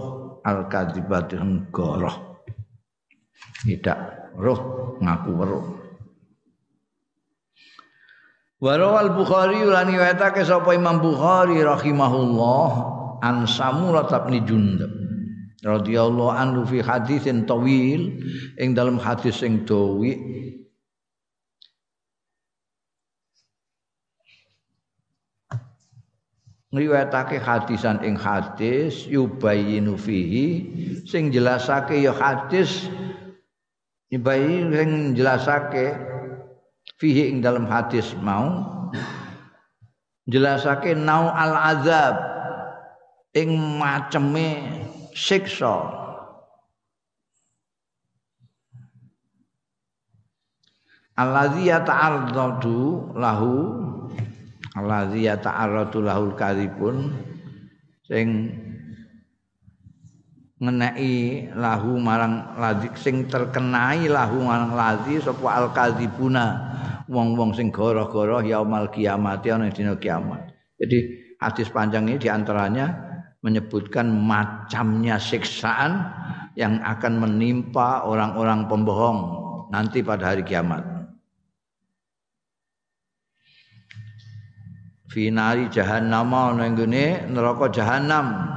S1: al-kadzibatin goroh. Tidak roh ngaku weruh Warawal Bukhari lan riwayatake sapa Imam Bukhari rahimahullah an Samurah bin Jundab radhiyallahu anhu fi hadisin tawil ing dalam hadis sing dawi. Ngriwayatake hadisan ing hadis yubayyinu fihi sing jelasake ya hadis Ibai sing jelasake fihi ing dalam hadis mau. Jelasake nau al azab ing maceme siksa Alladzi yata'arradu lahu Alladzi yata'arradu lahul kadhibun sing ngenai lahu marang ladzi sing terkenai lahu marang ladzi sapa al kadzibuna wong-wong sing goroh-goroh yaumal kiamat ana dina kiamat. Jadi hadis panjang ini di antaranya menyebutkan macamnya siksaan yang akan menimpa orang-orang pembohong nanti pada hari kiamat. Finari jahannam ana neraka jahannam.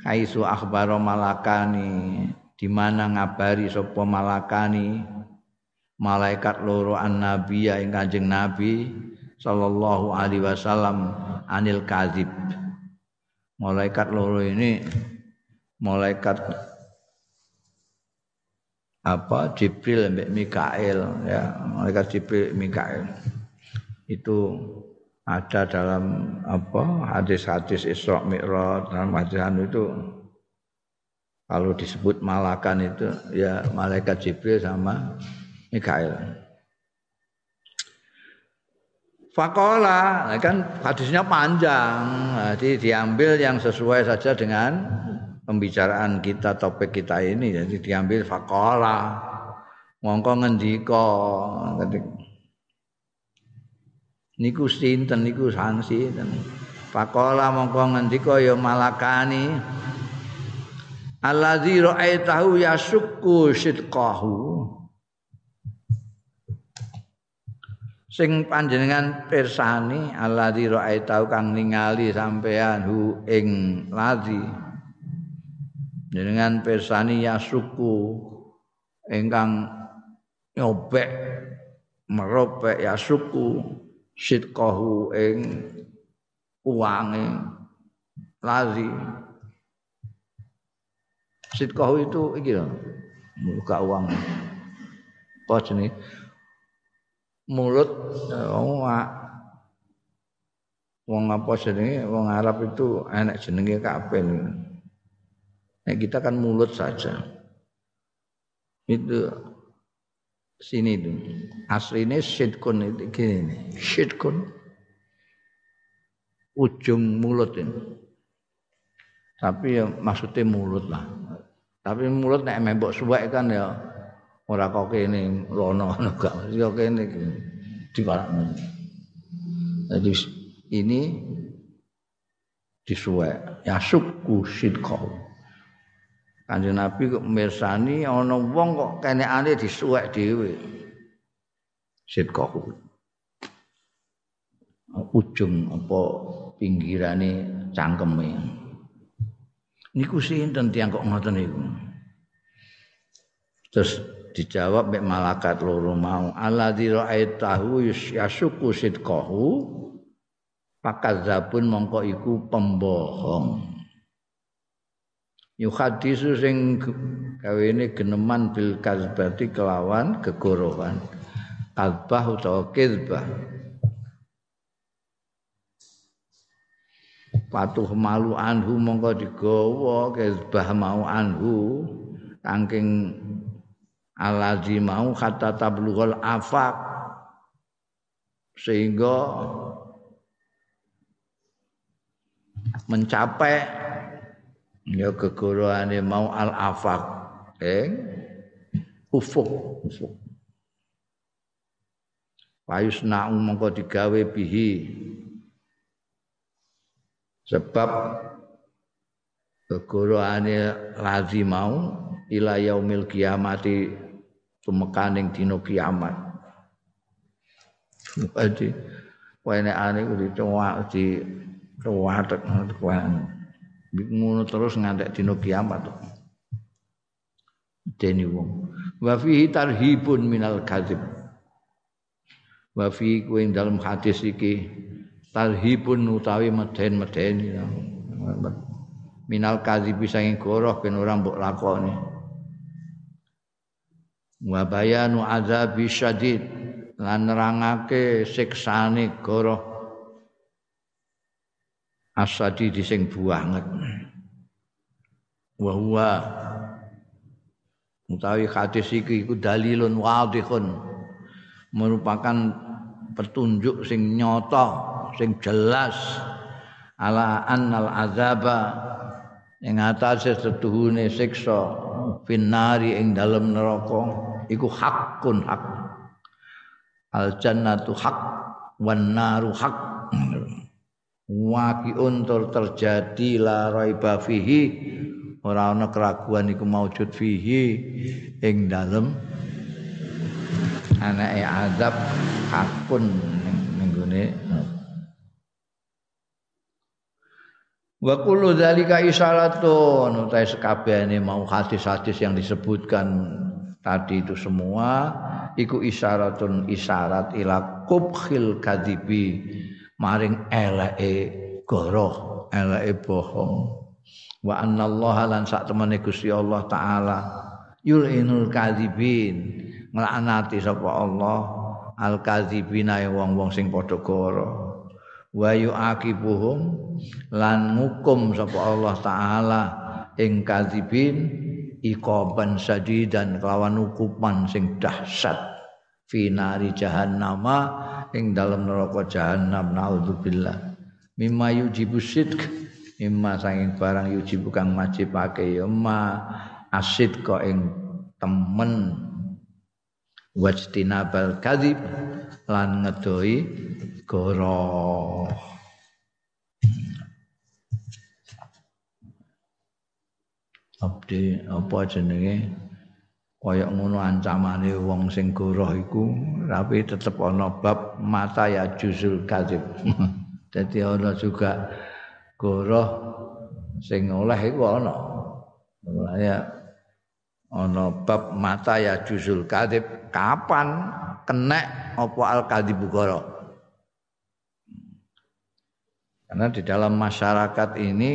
S1: Kaisu akhbaro malakani di mana ngabari sapa malakani? Malaikat loro an nabiya ing kanjeng nabi sallallahu alaihi wasallam anil kadzib. Malaikat loro ini malaikat apa? Jibril mbek Mikael ya. Malaikat Jibril Mikael. Itu ada dalam apa hadis-hadis Isra Mi'raj dalam hadis itu. Kalau disebut malakan itu ya malaikat Jibril sama Mikael. Fakola, nah kan hadisnya panjang, jadi diambil yang sesuai saja dengan pembicaraan kita topik kita ini. Jadi diambil fakola, ngongko ngendiko, niku sinten niku sansi. Fakola mongko ngendika ya malakani. Alladzi ra'aitahu yasukku sidqahu sing panjenengan pirsani alladzi ra'aitau kang ningali sampean hu ing ladzi. Jenengan pirsani ya ingkang nyobek meropek ya suku sidqahu ing uange ladzi. Sidqahu itu iki lho buka uang apa jenenge mulut wong wong apa jenenge wong Arab itu enak jenenge kabeh Nah, kita kan mulut saja. Itu sini itu. Aslinya syidkun itu gini. Syidkun. Ujung mulut ini. Tapi ya maksudnya mulut lah. Tapi mulut nek membok suwek kan ya ora kok kene rono ngono gak ya kene diparakno jadi ini disuwek. Ya suku sidqau. Kanjeng Nabi kok mirsani ana wong kok kenekane disuwek dhewe. Sidqau. Ujung apa pinggirane cangkeme. Niku sinten tiyang kok ngoten niku? Terus dijawab mek malakat loro mau. Alladzi ra'aitahu yasuku sidqahu. Fakadzabun mongko iku pembohong. Yuhadisu sing gawene geneman bil kazbati kelawan kegorohan kalbah utawa kizbah patuh malu anhu mongko digawa kizbah mau anhu. Kangking alazi mau kata tablughul afak sehingga mencapai ya kegoroane mau al afak eh ufuk ufuk. Payusna mongko digawe bihi. Sebab kegoroane lazi mau ila yaumil kiamati tumekaning dina kiamat. Jadi wene ane kudu di ruwatek ngono terus ngantek dina kiamat. Deni wong. Wa fihi tarhibun minal kadzib. Wa fi kuwi dalam hadis iki tarhibun utawi meden-medeni minal kadzib saking goroh ben ora mbok lakoni wa bayanu azabi syadid. Lan nerangake siksane goroh. Asadi sing banget wa huwa. Utawi hadis iki iku dalilun wadihun. Merupakan petunjuk sing nyata sing jelas. Ala annal azaba. Ing atase setuhune siksa. Finari ing dalem neraka iku hakun hak. Al jannatu hak wan naru hak. Waqiun tur terjadi la raiba fihi. Ora ana keraguan iku maujud fihi ing dalem. Anake azab hakun ning gone. Wa kullu dzalika isyaratun utai sekabehane mau hadis-hadis yang disebutkan tadi itu semua iku isyaratun isyarat ila kubkhil kadibi. Maring eleke goroh eleke bohong. Wa annallaha lan sak temene Gusti Allah taala yulinul kadibin nglaknati sapa Allah al kadibina wong-wong sing padha goro wa yuaqibuhum lan ngukum sapa Allah taala ing kadibin iqaban sadidan kelawan hukuman sing dahsyat. Finari jahannama ing dalam neraka jahannam naudzubillah. Mimma yujibu sidq mimma sanging barang yujibu kang majibake ya ma asid kok ing temen. Wajtinabal kadzib lan ngedoi goro Abdi apa jenenge kaya ngono ancamane wong sing goroh iku tapi tetep ana bab mata ya juzul kadzib. Dadi ana juga goroh sing oleh iku ana. Ya ana bab mata ya juzul kadzib kapan kena apa al kadzib goroh. Karena di dalam masyarakat ini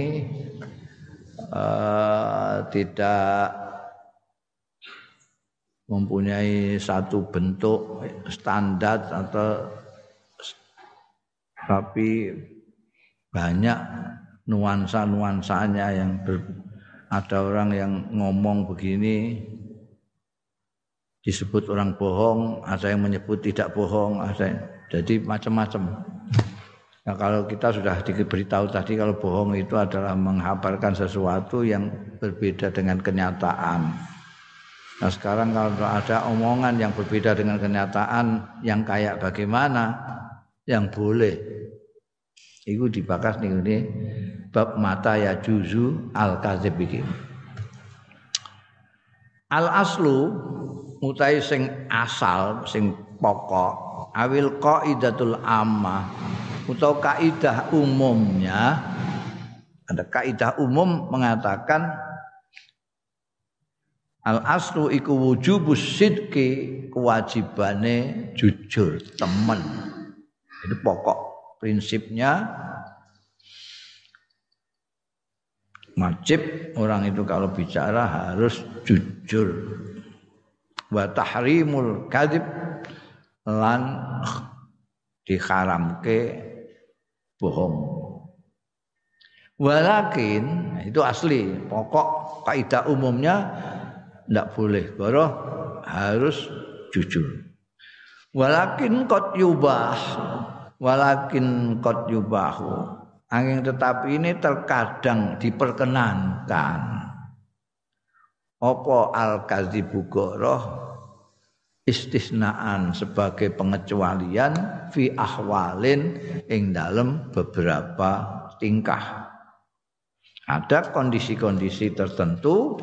S1: uh, tidak mempunyai satu bentuk standar atau tapi banyak nuansa-nuansanya yang ber, ada orang yang ngomong begini disebut orang bohong, ada yang menyebut tidak bohong, ada yang, jadi macam-macam. Nah, kalau kita sudah diberitahu tadi kalau bohong itu adalah menghabarkan sesuatu yang berbeda dengan kenyataan. Nah sekarang kalau ada omongan yang berbeda dengan kenyataan yang kayak bagaimana yang boleh itu dibakas nih ini bab mata ya juzu al kazib iki. Al aslu mutai sing asal sing pokok awil qaidatul amma atau kaidah umumnya ada kaidah umum mengatakan al aslu iku wujubus sidqi kewajibane jujur temen. Itu pokok prinsipnya wajib orang itu kalau bicara harus jujur. Wa tahrimul kadhib lan diharamke bohong. Walakin itu asli pokok kaidah umumnya tidak boleh goroh harus jujur. Walakin kot yubah, walakin kot yubahu. Angin tetapi ini terkadang diperkenankan. Opo al kadzibu goroh istisnaan sebagai pengecualian fi ahwalin ing dalam beberapa tingkah. Ada kondisi-kondisi tertentu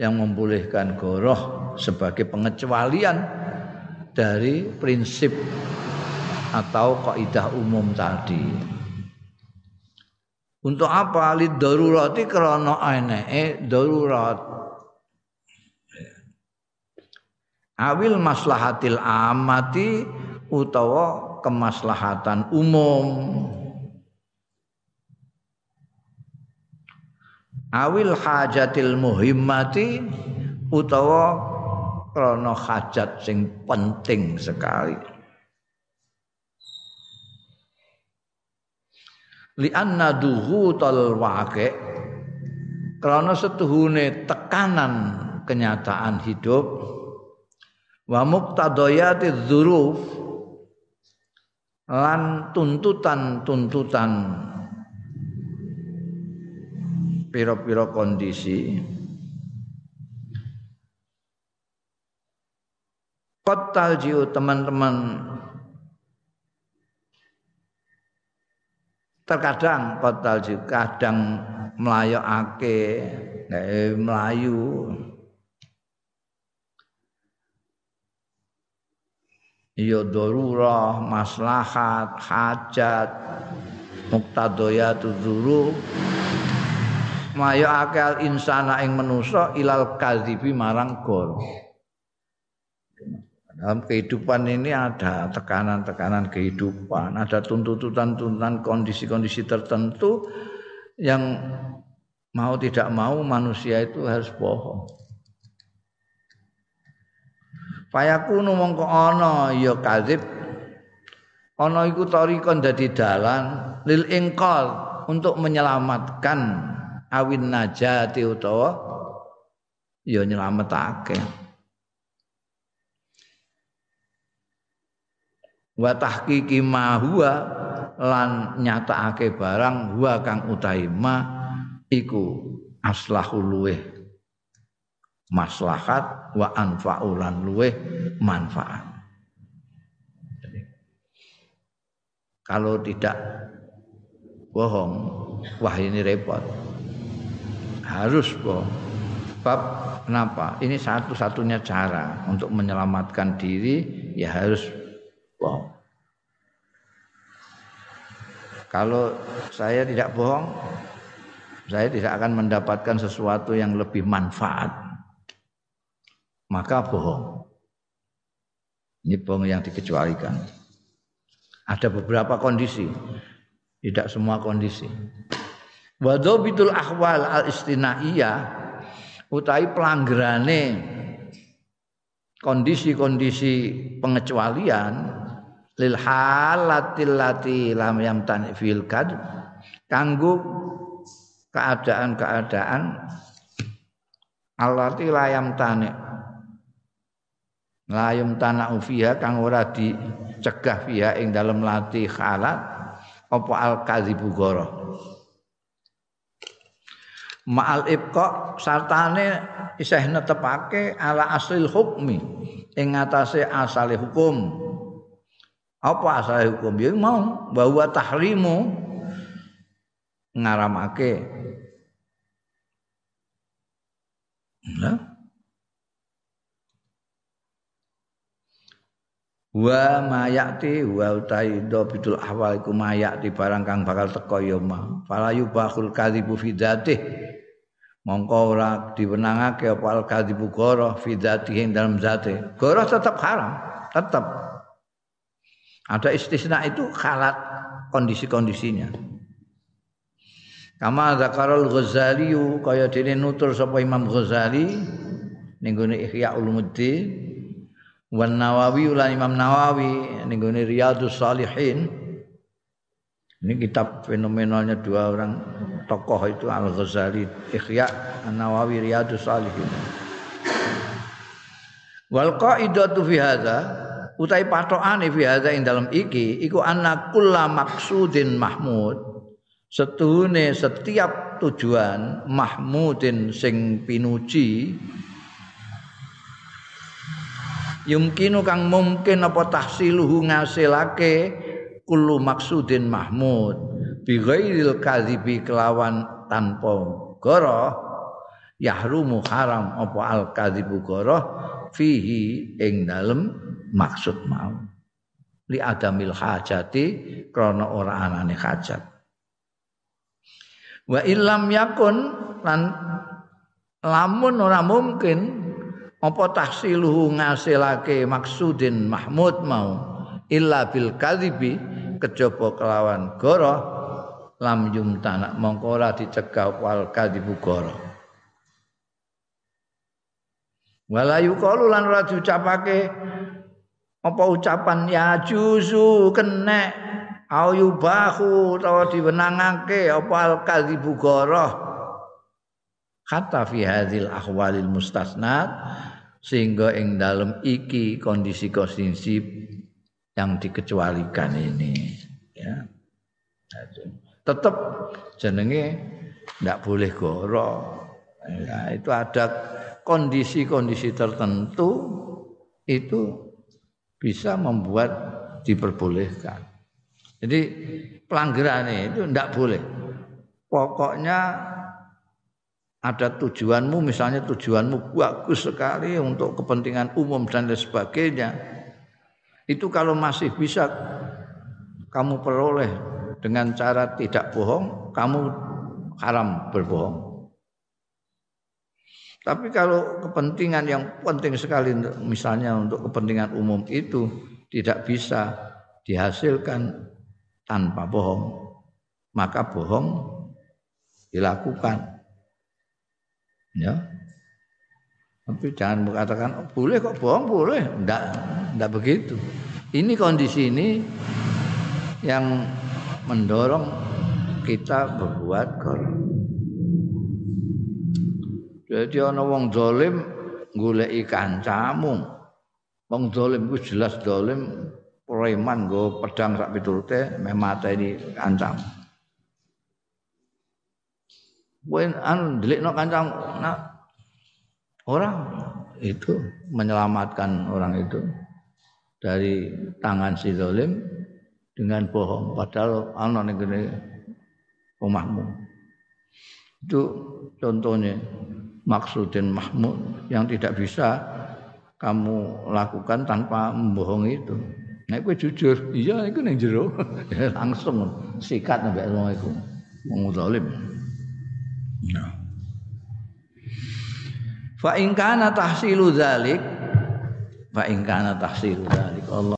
S1: yang membolehkan goroh sebagai pengecualian dari prinsip atau kaidah umum tadi. Untuk apa? Lid darurati krana eneke darurat awil maslahatil amati utawa kemaslahatan umum. Awil hajatil muhimmati utawa krana hajat sing penting sekali. Li anna duhutal waqi krana setuhune tekanan kenyataan hidup wa muqtadayati dzuruf lan tuntutan-tuntutan. Pira-pira kondisi. Kotal jiu teman-teman. Terkadang kotal jiu kadang melayokake melayu ya darurah, maslahat, hajat, muqtadayatu dzuruf mayo akal insana ing manusa ilal kadzibi marang gor. Dalam kehidupan ini ada tekanan-tekanan kehidupan, ada tuntutan-tuntutan kondisi-kondisi tertentu yang mau tidak mau manusia itu harus bohong. Fayakunu mongko ana ya kadzib. Ana iku tarikon dadi dalan lil ingqal untuk menyelamatkan awin najati utawa ya nyelametake. wa tahqiqi ma huwa lan nyatakake barang huwa kang utahi ma iku aslahul luweh maslahat wa anfa'ulan luweh manfaat. Kalau tidak bohong wah ini repot. Harus bohong. Bab kenapa? Ini satu-satunya cara untuk menyelamatkan diri ya harus bohong. Kalau saya tidak bohong saya tidak akan mendapatkan sesuatu yang lebih manfaat maka bohong. Ini bohong yang dikecualikan. Ada beberapa kondisi, tidak semua kondisi. Wadhabitul ahwal al istinaiyah utai pelanggarane kondisi-kondisi pengecualian lil halatil lati lam yamtani fil kad kanggo keadaan-keadaan alati layam tani layum tanah fiha kang ora dicegah fiha ing dalam lati khalat apa al kadzibu goro ma'al ibqa sartane isih netepake ala aslil hukmi ing ngatasé asale hukum. Apa asale hukum? Ya mau bahwa tahrimu. Ngaramake. Nah wa mayati wa utai do bidul ahwal iku mayati barang kang bakal teko ya ma. Fala yubahul kadzibu fi dzatih. Mongko ora diwenangake apa al kadzibu goro fi dzatih dalam zate goro tetap haram tetap ada istisna itu khalat kondisi-kondisinya. Kama zakarul ghazali kaya dene nutur sapa Imam Ghazali ning Ihya Ulumuddin Wan Nawawi ulah Imam Nawawi ning gone Riyadhus Salihin. Ini kitab fenomenalnya dua orang tokoh itu Al Ghazali, Ihya An Nawawi Riyadhus Salihin. Wal qaidatu fi hadza utai patokane fi hadza ing dalam iki iku anna kulla maksudin mahmud setuhune setiap tujuan mahmudin sing pinuji yumkinu kang mungkin apa tahsiluhu ngasilake kullu maksudin mahmud. Bi ghairil kadhibi kelawan tanpa goro yahrumu haram apa al kadhibu goro fihi ing dalem maksud mau. Li adamil hajati krana ora anane hajat. Wa illam yakun lan lamun ora mungkin apa tahsiluhu ngasilake maksudin mahmud mau? Illa bil kadhibi kejaba kelawan goro lam yumtana mongko ora dicegah wal kadhibu goro. Wala yuqalu lan ora diucapake apa ucapan ya juzu kenek au yubahu utawa diwenangake apa al kadhibu goro? Kata fi hadhil ahwalil mustasnat sehingga ing dalam iki kondisi-kondisi yang dikecualikan ini ya. Tetap jenenge tidak boleh goro ya, itu ada kondisi-kondisi tertentu itu bisa membuat diperbolehkan. Jadi pelanggaran itu tidak boleh. Pokoknya ada tujuanmu misalnya tujuanmu bagus sekali untuk kepentingan umum dan lain sebagainya. Itu kalau masih bisa kamu peroleh dengan cara tidak bohong kamu haram berbohong. Tapi kalau kepentingan yang penting sekali misalnya untuk kepentingan umum itu tidak bisa dihasilkan tanpa bohong maka bohong dilakukan Ya. Tapi jangan mengatakan oh, boleh kok bohong boleh, enggak, enggak begitu. Ini kondisi ini yang mendorong kita berbuat korup. Jadi ana wong zalim goleki kancamu. Wong zalim ku jelas zalim preman nggo pedang sak piturute meh mateni kancam. Kowe anu delikno kancam nah, orang itu menyelamatkan orang itu dari tangan si zalim dengan bohong padahal ana ning omahmu. Itu contohnya maksudin mahmud yang tidak bisa kamu lakukan tanpa membohongi itu. Nek kowe jujur, iya iku ning jero. Langsung sikat mbek wong iku. Wong zalim. Nah. Fa in kana tahsilu dzalik fa in kana tahsilu dzalik Allah